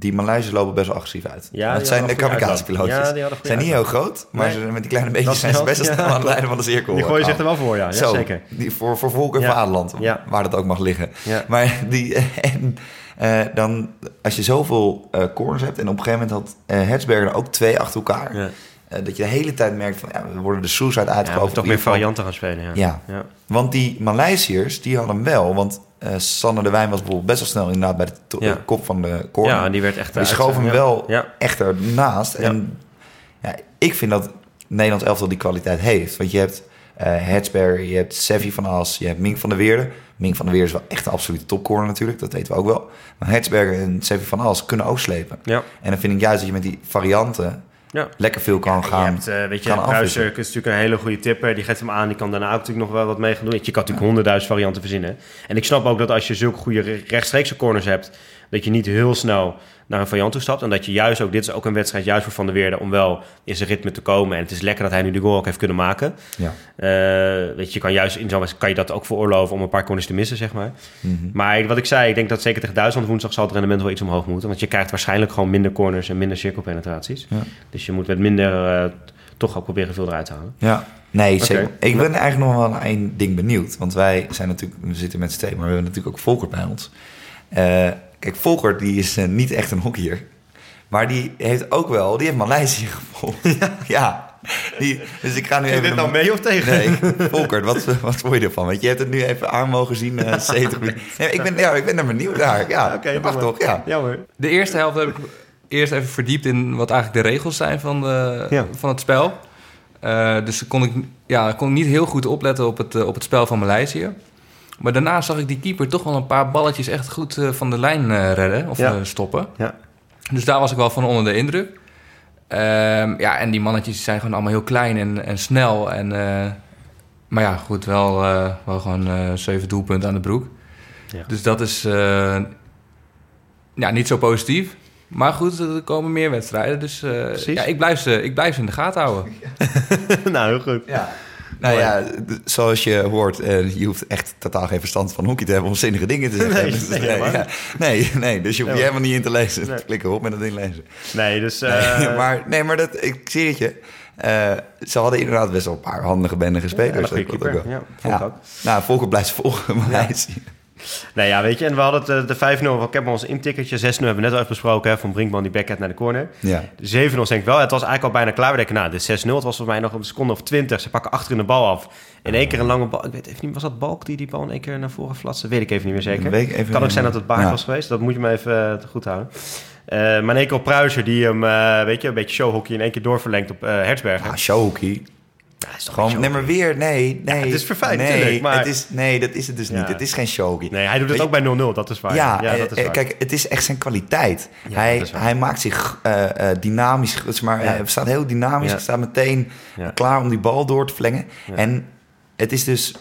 die Maleisiërs lopen best wel agressief uit. Ja, het zijn de kamikaze-pilootjes. Ja, die zijn niet heel groot, maar ze, met die kleine beetjes zijn ze best wel ja, snel aan het leiden van de cirkel. Die gooien zich er wel voor, ja. ja Zo, zeker. Die, voor, voor volk en Ja. vaderland, Ja. waar dat ook mag liggen. Ja. Maar die, en, eh, dan, als je zoveel eh, corners hebt... en op een gegeven moment had eh Hertzberger er ook twee achter elkaar... Ja. dat je de hele tijd merkt van... Ja, we worden de Ja, we uitgekomen. moeten toch meer varianten gaan spelen. Ja. Ja. Ja. Want die Maleisiërs, die hadden wel. Want eh Sander de Wijn was bijvoorbeeld best wel snel inderdaad bij de Ja. eh, kop van de corner. Ja, die werd echt die uit- schoof hem ja. wel Ja. echt ernaast. En ja, ik vind dat Nederlands elftal die kwaliteit heeft. Want je hebt eh Hertzberger, je hebt Sevi van As, je hebt Mink van der Weerde. Mink van der Weerde is wel echt een absolute topcorner natuurlijk, dat weten we ook wel. Maar Hertzberger en Sevi van As kunnen ook slepen. Ja. En dan vind ik juist dat je met die varianten Ja. lekker veel kan Je gaan. hebt, eh, weet je, afwisselen. is natuurlijk een hele goede tipper. Die geeft hem aan. Die kan daarna ook natuurlijk nog wel wat mee gaan doen. Je kan natuurlijk honderdduizend varianten verzinnen. En ik snap ook dat als je zulke goede re- rechtstreekse corners hebt... dat je niet heel snel naar een variant toe stapt. En dat je juist ook... Dit is ook een wedstrijd juist voor Van der Weerde... om wel in zijn ritme te komen. En het is lekker dat hij nu de goal ook heeft kunnen maken. Ja. Eh, weet je, je kan juist in zo'n wedstrijd kan je dat ook veroorloven... om een paar corners te missen, zeg maar. Mhm. Maar wat ik zei, ik denk dat zeker tegen Duitsland woensdag... zal het rendement wel iets omhoog moeten. Want je krijgt waarschijnlijk gewoon minder corners... en minder cirkelpenetraties. Ja. Dus je moet met minder... eh, toch ook proberen veel eruit te halen. Ja, nee, zeker. Ik ben eigenlijk nog wel naar één ding benieuwd. Want wij zijn natuurlijk, we zitten met z'n tweeën, maar we hebben natuurlijk ook Volkert bij ons. Eh, kijk, Volkert die is eh, niet echt een hockeyer. Maar die heeft ook wel, die heeft Maleisië gevolgd. Ja. Die, dus ik ga nu even... een- mee of tegen? Nee, Volkert, wat, wat vond je ervan? Want je hebt het nu even aan mogen zien, eh 70 minuten. Nee, ik ben, ja, ik ben er benieuwd naar. Ja, Oké, dat mag toch? Ja. Ja hoor. De eerste helft heb ik eerst even verdiept in wat eigenlijk de regels zijn van, de, Ja. van het spel. Eh, dus kon ik, ja, kon ik niet heel goed opletten op het, eh, op het spel van Maleisië. Maar daarna zag ik die keeper toch wel een paar balletjes echt goed eh, van de lijn eh, redden of Ja. eh, stoppen. Ja. Dus daar was ik wel van onder de indruk. Ehm, ja, en die mannetjes zijn gewoon allemaal heel klein en, en snel. En, eh, maar ja, goed, wel, eh, wel gewoon eh, zeven doelpunten aan de broek. Ja. Dus dat is eh, ja, niet zo positief. Maar goed, er komen meer wedstrijden. Dus eh, ja, ik, blijf ze, ik blijf ze in de gaten houden. nou, heel goed. Ja. Nou ja, zoals je hoort, eh, je hoeft echt totaal geen verstand van hockey te hebben om zinnige dingen te zeggen. Nee, Dus, nee, nee, helemaal ja. nee, nee, dus je hoeft je helemaal niet in te lezen. Nee. Klik erop met dat ding lezen. Nee, dus... Eh, maar, nee, maar dat, ik zie het je. Eh, ze hadden inderdaad best wel een paar handige, bendige spelers. ja, goede dat keeper. ook wel. Ja, Ja. Nou, Volker blijft volgen, maar hij is- Nee, ja, weet je, en we hadden het, eh, de 5-0 van Kemper ons intikketje. 6-0 hebben we net al even besproken, hè, van Brinkman die backhand naar de corner. Ja. De 7-0 denk ik wel. Het was eigenlijk al bijna klaar. We denken, nou, de 6-0, het was volgens mij nog een seconde of 20. Ze pakken achterin de bal af. In één keer een lange bal. Ik weet even niet, was dat Balk die die bal in één keer naar voren flatste? Weet ik even niet meer zeker. Ik even kan ook zijn dat het Baard Ja. was geweest. Dat moet je me even eh, goed houden. Eh, maar in één keer op Pruiser, die hem, weet je, een beetje showhockey in één keer doorverlengt op Hertzberger. Ah, showhockey. Ja, is toch Gewoon, nee, maar weer, nee, nee. het is verfijnd, nee, maar- Het is, nee, dat is het dus Ja. niet. Het is geen showhockey. Nee, hij doet het ook bij 0-0, dat is waar. Ja, ja eh, dat is eh, waar. kijk, het is echt zijn kwaliteit. Ja, hij, dat hij maakt zich eh, eh, dynamisch, zeg maar, Ja. hij staat heel dynamisch, Ja. hij staat meteen Ja. klaar om die bal door te flengen. Ja. En het is dus,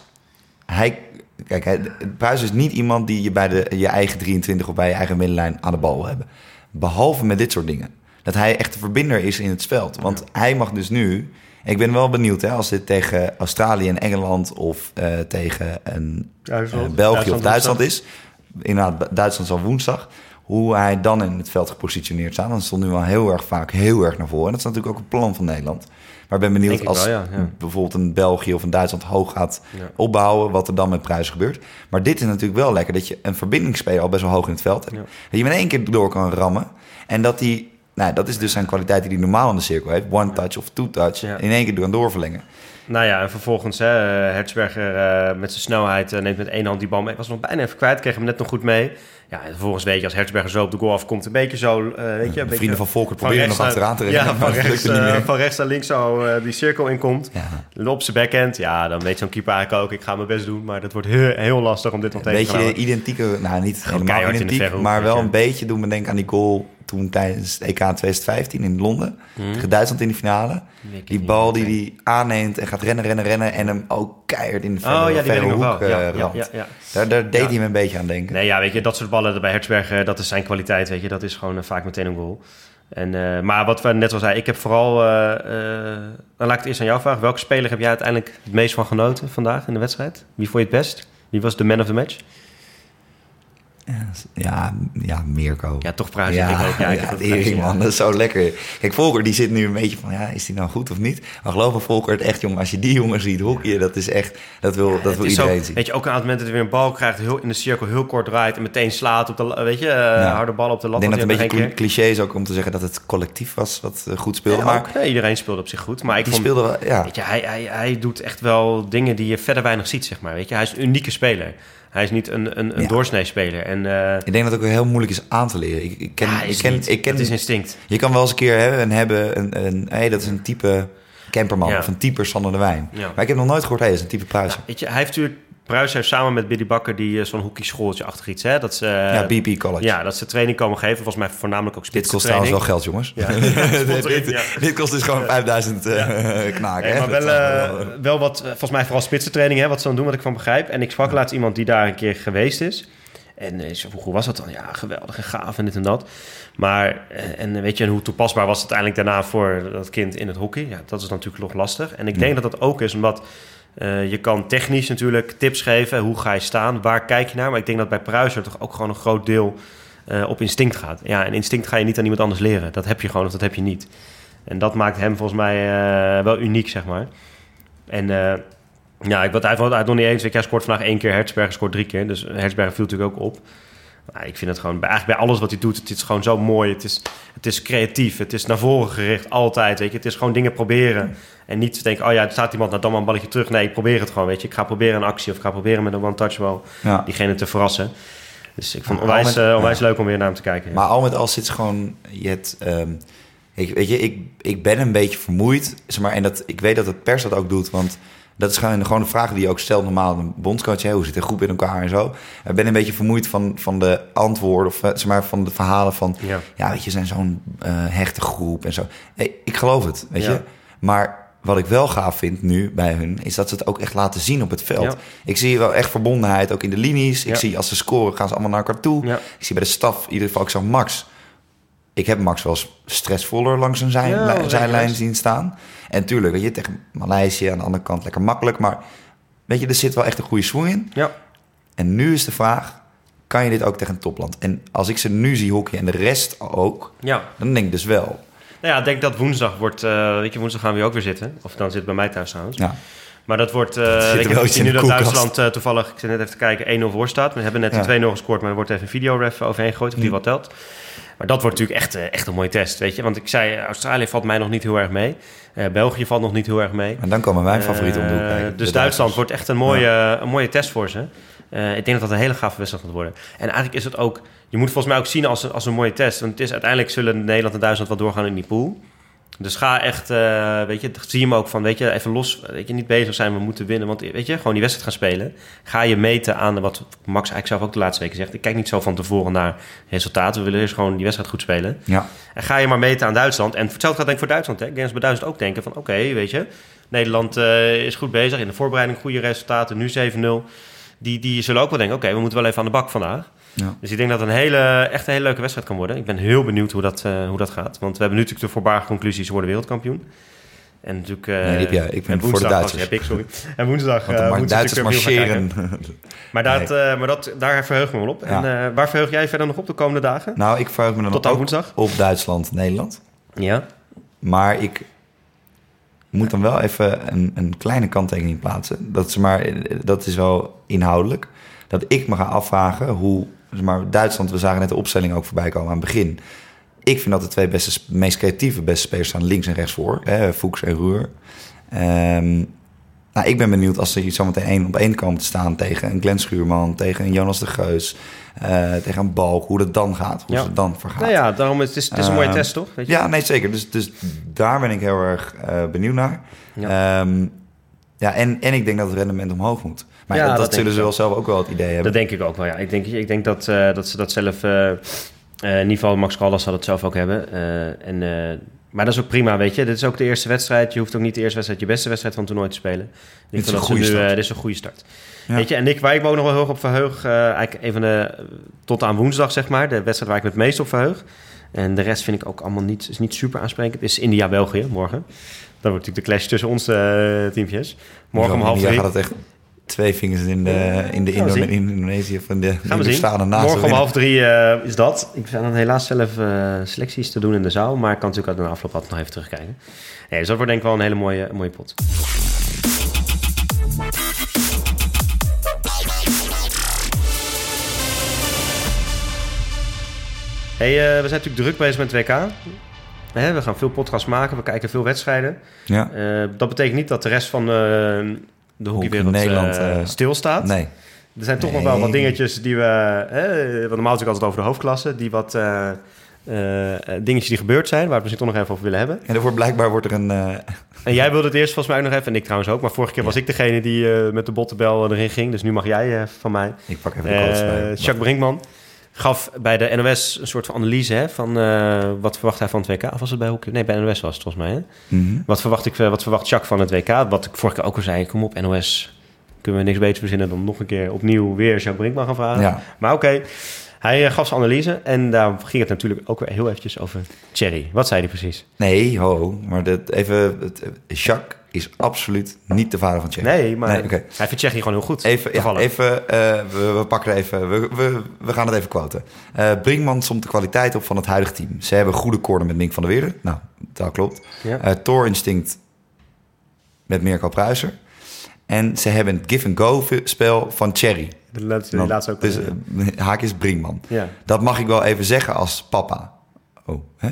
hij, kijk, hij, Pruis is niet iemand die je bij de, je eigen 23 of bij je eigen middenlijn aan de bal wil hebben. Behalve met dit soort dingen. Dat hij echt de verbinder is in het veld. Want hij mag dus nu Ik ben wel benieuwd hè, als dit tegen Australië en Engeland of eh, tegen een Duitsland. eh, België Duitsland of Duitsland is. Inderdaad, Duitsland zal woensdag. Hoe hij dan in het veld gepositioneerd staat. Dan stond nu wel heel erg vaak heel erg naar voren. En dat is natuurlijk ook een plan van Nederland. Maar ik ben benieuwd als wel, ja, ja. bijvoorbeeld een België of een Duitsland hoog gaat Ja. opbouwen, wat er dan met prijzen gebeurt. Maar dit is natuurlijk wel lekker dat je een verbindingsspeler al best wel hoog in het veld hebt. Ja. Dat je hem in één keer door kan rammen. En dat hij, nou, dat is dus zijn kwaliteit die hij normaal in de cirkel heeft. One touch of two touch. Ja. In één keer door doorverlengen. Nou ja, en vervolgens, hè, Hertzberger eh, met zijn snelheid eh, neemt met één hand die bal mee. Was nog bijna even kwijt, kreeg hem net nog goed mee. Ja, en vervolgens weet je, als Hertzberger zo op de goal afkomt, een beetje zo, eh, weet je... Een De beetje vrienden van Volker proberen nog achteraan te rennen. Ja, van rechts, van rechts naar links zo die cirkel inkomt. Ja. Op zijn backhand, ja, dan weet zo'n keeper eigenlijk ook, ik ga mijn best doen. Maar dat wordt heel, heel lastig om dit nog Een tegen te beetje houden. identieke, nou niet helemaal identiek, maar wel een beetje doen me denken aan die goal toen tijdens het EK 2015 in Londen. Mhm. Tegen Duitsland in de finale. Die bal die hij aanneemt en gaat rennen, rennen, rennen en hem ook keihard in de verre, Oh ja, die verre hoek. Ja, eh, ja. Daar, daar deed hij me een beetje aan denken. Nee, ja, weet je, dat soort ballen bij Hertzberg, dat is zijn kwaliteit, weet je. Dat is gewoon eh, vaak meteen een goal. En, eh, maar wat we net al zeiden, ik heb vooral... eh, eh, dan laat ik het eerst aan jou vragen. Welke speler heb jij uiteindelijk het meest van genoten vandaag in de wedstrijd? Wie vond je het best? Wie was de man of the match? Ja, ja, Mirko. Ja, toch Pruis. Ja, ik ook. Ja, ik man. Dat is zo lekker. Kijk, Volker die zit nu een beetje van... Ja, is die nou goed of niet? Maar geloof me, Volker, het echt, jongen. Als je die jongen ziet hockeyen, dat is echt... Dat wil, dat wil iedereen ook, zien. Weet je, ook aan het moment dat hij weer een bal krijgt, heel in de cirkel heel kort draait en meteen slaat op de, weet je, eh, harde bal op de Ik lat. denk dat het een beetje cliché is ook om te zeggen dat het collectief was wat eh, goed speelde. maar ook, nee, iedereen speelde op zich goed, maar ik die vond, speelde wel... Ja, Weet je, hij, hij, hij doet echt wel dingen die je verder weinig ziet, zeg maar. Weet je, hij is een unieke speler. Hij is niet een, een, een Ja. doorsnee-speler. En eh, ik denk dat het ook heel moeilijk is aan te leren. Ik, ik ken, ja, ik ken, niet. ik ken, dat is instinct. Je kan wel eens een keer hebben en hebben een, een hey, dat is een type camperman Ja. of een type Sander de Wijn. Maar ik heb nog nooit gehoord, hey, dat is een type Pruisen. Weet je, hij heeft natuurlijk... Pruis heeft samen met Billy Bakker die eh, zo'n hockey schooltje achter iets, hè? Dat ze, eh, ja, BP College. ja, dat ze training komen geven. Volgens mij voornamelijk ook Dit kost trouwens wel geld, jongens. Ja. dit, dit, kost dus gewoon 5000 eh knaken. Maar wel, wel wat, eh, volgens mij vooral spitsentraining, hè, wat ze dan doen, wat ik van begrijp. En ik sprak laatst iemand die daar een keer geweest is. En hoe was dat dan? Ja, geweldig en gaaf en dit en dat. Maar, en weet je, en hoe toepasbaar was het uiteindelijk daarna voor dat kind in het hockey? Ja, dat is natuurlijk nog lastig. En ik denk dat dat ook is, omdat eh, je kan technisch natuurlijk tips geven. Hoe ga je staan? Waar kijk je naar? Maar ik denk dat bij Pruiser toch ook gewoon een groot deel eh, op instinct gaat. Ja, en instinct ga je niet aan iemand anders leren. Dat heb je gewoon of dat heb je niet. En dat maakt hem volgens mij eh, wel uniek, zeg maar. En ja, ik, wat, had nog niet eens. Hij scoort vandaag één keer, Hertzberger scoort drie keer. Dus Hertzberger viel natuurlijk ook op. Maar ik vind het gewoon, bij- eigenlijk bij alles wat hij doet, het is gewoon zo mooi. Het is, het is creatief, het is naar voren gericht, altijd. Weet je. Het is gewoon dingen proberen. En niet te denken, oh ja, er staat iemand, nou dan maar een balletje terug. Nee, ik probeer het gewoon, weet je. Ik ga proberen een actie of ik ga proberen met een one-touch wel Ja. diegene te verrassen. Dus ik vond het onwijs, met- eh, onwijs ja. leuk om weer naar hem te kijken. Maar al met al zit gewoon... Je hebt, ehm, ik, weet je, ik, ik ben een beetje vermoeid. Zeg maar, en dat, ik weet dat het pers dat ook doet. Want dat is gewoon, gewoon een vraag die je ook stelt normaal een bondscoach. Hè, hoe zit de groep in elkaar en zo. Ik ben een beetje vermoeid van, van de antwoorden. Of eh, zeg maar, van de verhalen van... Ja. Ja, weet je, zijn zo'n eh, hechte groep en zo. Hey, ik geloof het, weet Ja. je. Maar wat ik wel gaaf vind nu bij hun... is dat ze het ook echt laten zien op het veld. Ja. Ik zie wel echt verbondenheid, ook in de linies. Ik Ja. zie als ze scoren, gaan ze allemaal naar elkaar toe. Ja. Ik zie bij de staf, in ieder geval, ik zag Max. Ik heb Max wel stressvoller langs een zijlijn zien staan. En tuurlijk, weet je, tegen Maleisië aan de andere kant lekker makkelijk. Maar weet je, er zit wel echt een goede swing in. Ja. En nu is de vraag, kan je dit ook tegen een topland? En als ik ze nu zie hockey en de rest ook, ja. dan denk ik dus wel. Nou ja, ik denk dat woensdag wordt... eh, weet je, woensdag gaan we ook weer zitten. Of dan zit het bij mij thuis trouwens. Ja. Maar dat wordt... wel ik in nu dat. Duitsland eh, toevallig... Ik zit net even te kijken, 1-0 voor staat. We hebben net Ja. een 2-0 gescoord, maar er wordt even een videoref overheen gegooid. Of die Hm. wat telt. Maar dat wordt natuurlijk echt, eh, echt een mooie test, weet je. Want ik zei, eh, Australië valt mij nog niet heel erg mee. Eh, België valt nog niet heel erg mee. En dan komen mijn favorieten om de hoek kijken. Dus Duitsland wordt echt een mooie, een mooie test voor ze. Ik denk dat dat een hele gave wedstrijd gaat worden. En eigenlijk is het ook... Je moet volgens mij ook zien als een, als een mooie test. Want het is uiteindelijk zullen Nederland en Duitsland wel doorgaan in die pool. Dus ga echt, eh, weet je, zie je hem ook van, weet je, even los, weet je, niet bezig zijn, we moeten winnen. Want weet je, gewoon die wedstrijd gaan spelen. Ga je meten aan wat Max eigenlijk zelf ook de laatste weken zegt. Ik kijk niet zo van tevoren naar resultaten. We willen eerst gewoon die wedstrijd goed spelen. Ja, En ga je maar meten aan Duitsland. En hetzelfde gaat denk ik voor Duitsland. Hè. Ik denk dat ze bij Duitsland ook denken van... oké, weet je... Nederland eh, is goed bezig. In de voorbereiding goede resultaten. Nu 7-0. Die, die zullen ook wel denken... oké, we moeten wel even aan de bak vandaag. Ja. Dus ik denk dat het een hele, echt een hele leuke wedstrijd kan worden. Ik ben heel benieuwd hoe dat, eh, hoe dat gaat. Want we hebben nu natuurlijk de voorbarige conclusie... ze worden wereldkampioen. En natuurlijk... eh, Nee, die heb jij. Ik ben en voor de Duitsers. heb ik, sorry. En woensdag... Want eh, de moet Duitsers marcheren. Maar, dat, eh, maar dat, daar verheug ik me wel op. En eh, waar verheug jij verder nog op de komende dagen? nou, ik verheug me dan Tot woensdag? op Duitsland, Nederland. Ja. Maar ik moet dan wel even een, een kleine kanttekening plaatsen. Dat, is maar, dat is wel inhoudelijk. Dat ik me ga afvragen hoe... zeg Maar Duitsland, we zagen net de opstelling ook voorbij komen aan het begin. Ik vind dat de twee beste, meest creatieve beste spelers staan links en rechts voor. Hè, Fuchs en Ruhr. Ehm, nou, ik ben benieuwd als ze hier zometeen één op één komen te staan... tegen een Glenn Schuurman, tegen een Jonas de Geus... eh, tegen een Balk, hoe dat dan gaat. Hoe Ja. het dan vergaat. Nou ja, daarom is het, is, een mooie Ehm, test, toch? Weet je? Ja, nee, zeker. Dus, dus daar ben ik heel erg eh, benieuwd naar. Ja. Ja, ja en, en ik denk dat het rendement omhoog moet. Maar Ja, dat, zullen ze wel zelf ook wel het idee hebben. Dat denk ik ook wel, ja. Ik denk, ik denk dat, eh, dat ze dat zelf... eh, in ieder geval Max Callas zal het zelf ook hebben. En, maar dat is ook prima, weet je. Dit is ook de eerste wedstrijd. Je hoeft ook niet de eerste wedstrijd, je beste wedstrijd van het toernooi te spelen. Dit is een goede nu, dit is een goede start. Ja. Weet je, en ik, waar ik me ook nog wel heel erg op verheug... eigenlijk een van de... Tot aan woensdag, zeg maar. De wedstrijd waar ik me het meest op verheug. En de rest vind ik ook allemaal niet, is niet super aansprekend. Het is India-België, morgen. Dat wordt natuurlijk de clash tussen onze teampjes. Morgen om half drie. gaat het echt twee vingers in de, in de Indone- in Indonesië van de Gaan we zien. ernaast Morgen om half drie eh, is dat. Ik ben dan helaas zelf eh, selecties te doen in de zaal. Maar ik kan natuurlijk uit de afloop altijd nog even terugkijken. Nee, dus dat wordt denk ik wel een hele mooie, mooie pot. Hey, eh, we zijn natuurlijk druk bezig met het WK. Hè, we gaan veel podcasts maken, we kijken veel wedstrijden. Ja, dat betekent niet dat de rest van de hockeywereld Nederland, eh, eh, stilstaat. nee. Er zijn toch nog wel wat dingetjes die we... Hè, want normaal natuurlijk altijd over de hoofdklasse. Die wat eh, dingetjes die gebeurd zijn... waar we het misschien toch nog even over willen hebben. En er wordt blijkbaar wordt er een... En jij wilde het eerst volgens mij ook nog even... en ik trouwens ook. Maar vorige keer was ik degene die met de bottenbel erin ging. Dus nu mag jij van mij. ik pak even de Eh bij. Jacques Brinkman gaf bij de NOS een soort van analyse... Hè, van eh, wat verwacht hij van het WK. Of was het bij hockey? Nee, bij NOS was het volgens mij. Hè? Mhm. Wat verwacht, ik, eh, wat verwacht Jacques van het WK? Wat ik vorige keer ook al zei. Kom op, NOS. Kunnen we niks beter verzinnen dan nog een keer opnieuw weer Jacques Brinkman gaan vragen. Ja. Maar oké, hij eh, gaf zijn analyse en daar ging het natuurlijk ook weer heel eventjes over Thierry. Wat zei hij precies? Nee, ho, maar dat, even... Jacques is absoluut niet de vader van Thierry. Nee, maar Nee, hij vindt Thierry gewoon heel goed. Even, ja, even eh, we, we pakken even, we, we, we gaan het even quoten. Eh Brinkman somt de kwaliteit op van het huidige team. Ze hebben goede corner met Mink van der Weerden. Nou, dat klopt. Ja. Eh Tor Instinct met Mirko Pruiser. En ze hebben het give-and-go spel van Thierry. De laatste, Want- laatste ook. dus eh, haakjes Brinkman. ja. Dat mag ik wel even zeggen als papa. Oh, hè?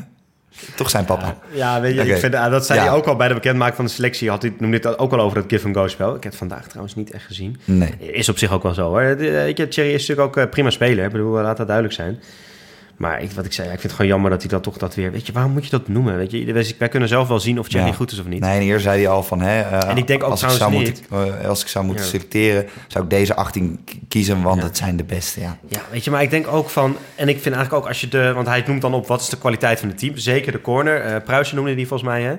Toch zijn papa. Ja, weet je, ik vind, ah, dat zei Ja. hij ook al bij de bekendmaking van de selectie. Had hij, noemde dit ook al over dat give-and-go spel. Ik heb het vandaag trouwens niet echt gezien. Nee. Is op zich ook wel zo hoor. Je, Thierry is natuurlijk ook eh, prima speler. Ik bedoel, laat dat duidelijk zijn. Maar ik, wat ik zei, ik vind het gewoon jammer dat hij dat toch dat weer... Weet je, waarom moet je dat noemen? Weet je, wij kunnen zelf wel zien of Thierry Ja. goed is of niet. Nee, en eerder zei hij al van... Hè, eh, En ik denk ook als ik zou moeten, eh, Als ik zou moeten Ja. selecteren, zou ik deze 18 k- kiezen, want het zijn de beste. Ja. Ja, weet je, maar ik denk ook van... En ik vind eigenlijk ook als je de... Want hij noemt dan op wat is de kwaliteit van het team. Zeker de corner. eh Pruisen noemde die volgens mij, hè?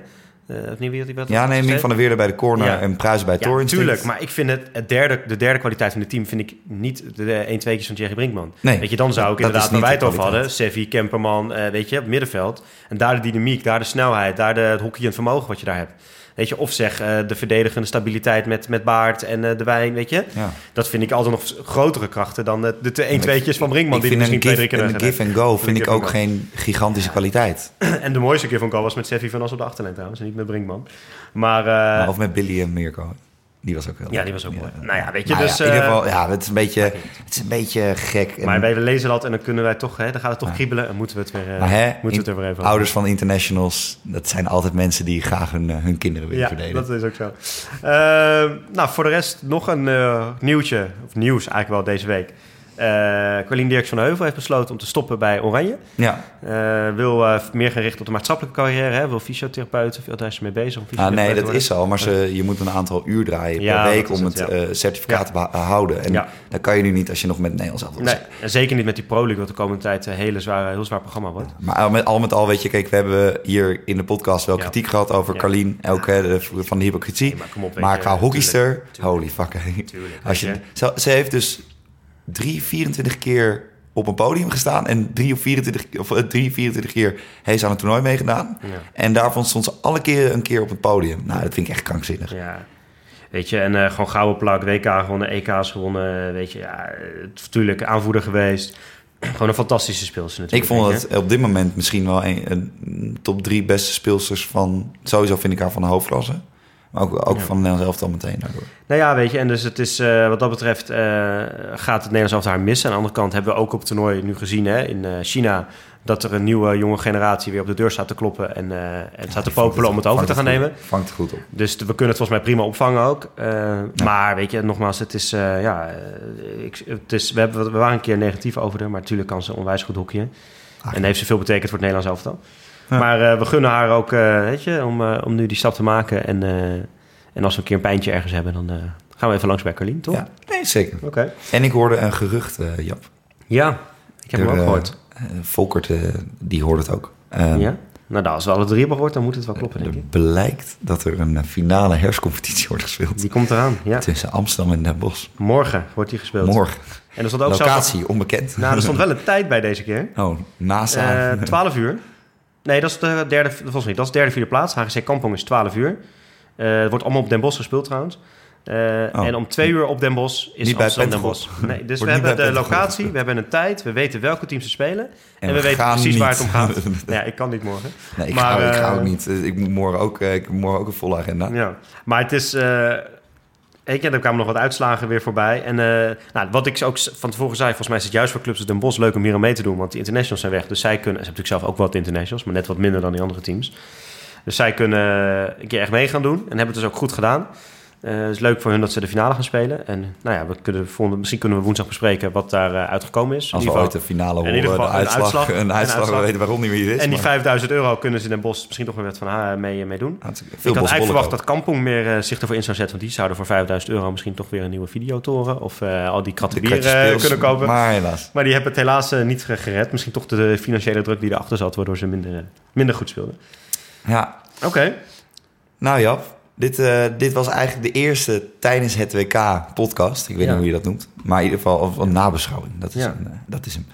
Eh of niet wie had hij wat? Ja, nee, Mink van der Weerden bij de corner Ja. en Pruis bij Ja, tuurlijk. Maar ik vind het, het derde, de derde kwaliteit van het team... vind ik niet de 1 2 van Thierry Brinkman. Nee, weet je, dan zou ik dat inderdaad, waar wij de het over hadden... Sevi, Kemperman, eh, weet je, op het middenveld. En daar de dynamiek, daar de snelheid... daar de, het hockeyend vermogen wat je daar hebt. Weet je, of zeg eh, de verdedigende stabiliteit met, met Baard en eh, de Wijn, weet je. Ja. Dat vind ik altijd nog grotere krachten dan eh, de 1 2 van Brinkman... Die misschien een twee, give, keer give and go vind ik give ook go. geen gigantische kwaliteit. En de mooiste keer van goal was met Sevi van As op de achterlijn trouwens... en niet met Brinkman. Maar... Maar of met Billy en Mirko. Die was ook heel ja, die was ook mooi. Nou ja, weet je, Maar dus... ja, in ieder eh, geval, ja, het is een beetje, het is een beetje gek. En- Maar wij lezen dat en dan kunnen wij toch, hè, dan gaat het toch kriebelen en moeten we het weer, eh, maar hè, moeten we het er weer even over ouders van internationals, dat zijn altijd mensen die graag hun, eh, hun kinderen willen Ja, verdedigen. dat is ook zo. Eh, nou, voor de rest nog een nieuwtje, of nieuws eigenlijk wel deze week. Eh Carlien Dirks van Heuvel heeft besloten om te stoppen bij Oranje. Ja, Eh, wil eh, meer gaan richten op de maatschappelijke carrière. Hè? Wil fysiotherapeut, veel daar is ze mee bezig. om ah, nee, dat is al, maar ze, je moet een aantal uur draaien Ja, per week om het, certificaat te behouden. En dat kan je nu niet als je nog met Nederlands elftal Nee, en zeker niet met die Pro League, wat de komende tijd een hele zware, heel zwaar programma wordt. Maar al met, al met al, weet je, kijk, we hebben hier in de podcast wel kritiek gehad over. Carlien, ook de- van de hypocrisie. Nee, maar op, qua hockeyster, holy fuck. Tuurlijk, Als je, ze, ze heeft dus drie, 24 keer op een podium gestaan. En drie of 24, of eh, drie, 24 keer heeft ze aan het toernooi meegedaan. Ja. En daarvan stond ze alle keer een keer op het podium. Nou, dat vind ik echt krankzinnig. Ja. Weet je, en eh, gewoon gouden plak, WK gewonnen, EK's gewonnen. Weet je, ja, natuurlijk aanvoerder geweest. gewoon een fantastische speelster Ik natuurlijk. vond weet je. het op dit moment misschien wel een, een top drie beste speelsters van... Sowieso vind ik haar van de hoofdklasse. Maar ook, ook Ja. van het Nederlands elftal meteen daardoor. Nou ja, weet je, en dus het is, eh, wat dat betreft eh, gaat het Nederlands elftal haar missen. Aan de andere kant hebben we ook op het toernooi nu gezien hè, in eh, China... dat er een nieuwe jonge generatie weer op de deur staat te kloppen... en, en staat te popelen om het over te gaan nemen. Vangt goed op. Dus we kunnen het volgens mij prima opvangen ook. Maar weet je, nogmaals, het is, ja, ik, het is, we, hebben, we waren een keer negatief over haar, maar natuurlijk kan ze onwijs goed hockeyen. Ach, en heeft ze veel betekend voor het Nederlands elftal. Ja. Maar eh, we gunnen haar ook, eh, weet je, om, eh, om nu die stap te maken. En, eh, en als we een keer een pijntje ergens hebben, dan eh, gaan we even langs bij Carlien, toch? Ja, nee, zeker. Oké. En ik hoorde een gerucht, eh, Jap. Ja, ik heb hem Er, ook eh, gehoord. eh, Volkert, die hoorde het ook. Eh, ja? Nou, als we alle drie hebben gehoord, dan moet het wel kloppen, denk Er ik. blijkt dat er een finale herfstcompetitie wordt gespeeld. Die komt eraan, ja. Tussen Amsterdam en Den Bosch. Morgen wordt die gespeeld. Morgen. En er stond ook zelfs- Locatie, onbekend. Nou, er stond wel een tijd bij deze keer. Oh, NASA. Eh 12 uur. Nee, dat is de derde, volgens mij, dat is de derde, vierde plaats. HGC Kampong is 12 uur. Eh, het wordt allemaal op Den Bosch gespeeld trouwens. Eh, Oh. En om twee uur op Den Bosch is Niet Amsterdam Den. Bosch. Nee, dus we Wordt hebben de locatie, we hebben een tijd, we weten welke teams ze spelen. En, En we we weten precies waar het om gaat. Ja, ik kan niet morgen. Nee, ik, Maar, ga, ik ga eh, ook niet. Ik moet morgen ook, ik morgen ook een volle agenda. Ja, maar het is... eh ik en er kwamen nog wat uitslagen weer voorbij. En eh, nou, wat ik ook van tevoren zei, volgens mij is het juist voor clubs als Den Bosch leuk om hier aan mee te doen. Want die internationals zijn weg. Dus zij kunnen... Ze hebben natuurlijk zelf ook wat internationals, maar net wat minder dan die andere teams. Dus zij kunnen een keer echt mee gaan doen. En hebben het dus ook goed gedaan. Eh, het is leuk voor hun dat ze de finale gaan spelen. En nou ja, we kunnen, volgende, misschien kunnen we woensdag bespreken wat daar eh, uitgekomen is. Als In we ooit de finale in horen, de een uitslag, een uitslag, we uitslag. weten waarom niet het is. en die maar- 5000 euro kunnen ze in Den Bosch misschien toch weer wat van haar mee, mee doen. Ik had eigenlijk verwacht dat Kampong meer eh, zich ervoor in zou zetten. Want die zouden voor 5000 euro misschien toch weer een nieuwe videotoren. Of eh, al die kratten bier eh, kunnen kopen. Maar, Maar helaas. die hebben het helaas eh, niet gered. Misschien toch de financiële druk die erachter zat. Waardoor ze minder, eh, minder goed speelden. Ja, Oké. nou Jap, dit, eh, dit was eigenlijk de eerste tijdens het WK podcast. Ik weet Ja. niet hoe je dat noemt. Maar in ieder geval of een nabeschouwing. Dat is, Ja. een, eh, dat is hem.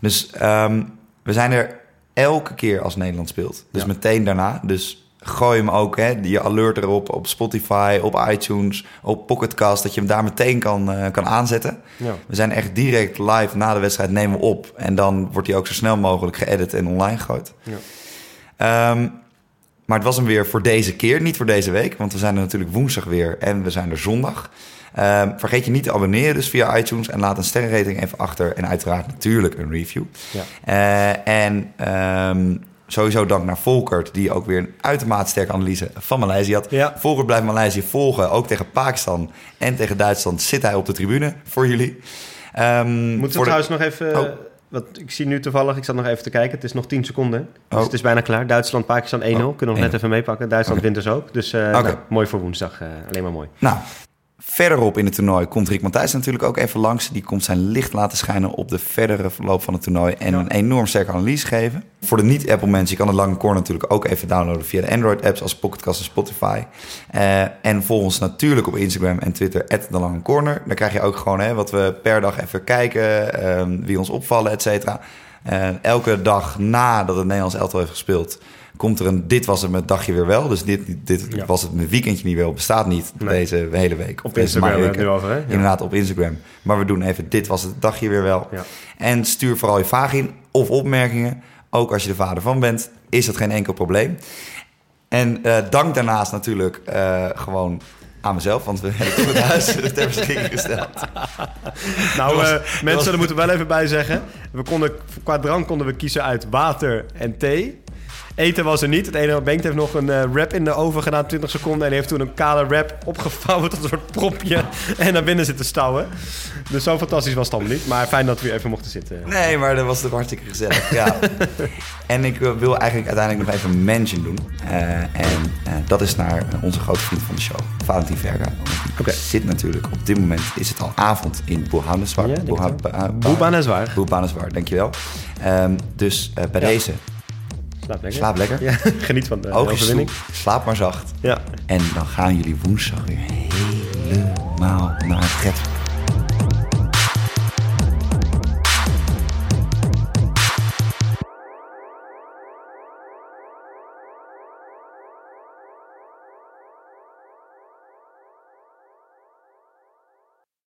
Dus ehm, we zijn er elke keer als Nederland speelt. Dus Ja. meteen daarna. Dus gooi hem ook, hè, je alert erop op Spotify, op iTunes, op Pocketcast. Dat je hem daar meteen kan, eh, kan aanzetten. We zijn echt direct live na de wedstrijd nemen we op. En dan wordt hij ook zo snel mogelijk geëdit en online gegooid. Ja. Ehm, maar het was hem weer voor deze keer, niet voor deze week. Want we zijn er natuurlijk woensdag weer en we zijn er zondag. Ehm, vergeet je niet te abonneren dus via iTunes. En laat een sterrenrating even achter. En uiteraard natuurlijk een review. Ja. Eh, en ehm, sowieso dank naar Volkert, die ook weer een uitermate sterke analyse van Maleisië had. Ja. Volkert blijft Maleisië volgen. Ook tegen Pakistan en tegen Duitsland zit hij op de tribune voor jullie. Ehm, Moeten we de- trouwens nog even... Oh. Wat, ik zie nu toevallig, ik zat nog even te kijken. Het is nog 10 seconden. Dus Oh. het is bijna klaar. Duitsland, Pakistan 1-0. Oh, Kunnen we nog net 1-0. even meepakken. Duitsland Oké. wint dus ook. Dus eh, nou, mooi voor woensdag. eh, alleen maar mooi. Nou, verderop in het toernooi komt Rick Matthijs natuurlijk ook even langs. Die komt zijn licht laten schijnen op de verdere verloop van het toernooi. En een enorm sterke analyse geven. Voor de niet-Apple mensen, je kan de lange corner natuurlijk ook even downloaden via de Android-apps als Pocketcast en Spotify. Eh, en volg ons natuurlijk op Instagram en Twitter, de lange corner. Dan krijg je ook gewoon hè, wat we per dag even kijken, ehm, wie ons opvallen, et cetera. Eh, elke dag nadat het Nederlands elftal heeft gespeeld, komt er een dit was het met dagje weer wel. Dus dit, dit Ja. was het met weekendje niet wel, bestaat niet Nee. deze hele week. Op deze Instagram hebben maar we het nu over, hè? Ja. Inderdaad, op Instagram. Maar we doen even dit was het dagje weer wel. Ja. En stuur vooral je vragen in of opmerkingen. Ook als je de vader van bent, is dat geen enkel probleem. En eh, dank daarnaast natuurlijk eh, gewoon aan mezelf, want we hebben het huis ter beschikking gesteld. Nou, was- eh, mensen, was- daar moeten we wel even bij zeggen. We konden, qua drank konden we kiezen uit water en thee. Eten was er niet. Het enige Bengt heeft nog een eh, wrap in de oven gedaan, 20 seconden. En heeft toen een kale wrap opgevouwen tot een soort propje. En naar binnen zitten stouwen. Dus zo fantastisch was het allemaal niet. Maar fijn dat we even mochten zitten. Nee, maar dat was toch hartstikke gezellig. Ja. en ik eh, wil eigenlijk uiteindelijk nog even een mention doen. Eh, en dat is naar onze grote vriend van de show, Valentin Verga. Oké. zit natuurlijk, op dit moment is het al avond in Boehoudenswaard. Ja, denk Boeha- het wel. Ba- Ba- Boebaan en zwaar. Boehoudenswaard, dankjewel. Ehm, dus bij Ja. deze, Slaap lekker. slaap lekker. Ja, geniet van de overwinning. slaap maar zacht. Ja. En dan gaan jullie woensdag weer helemaal naar het.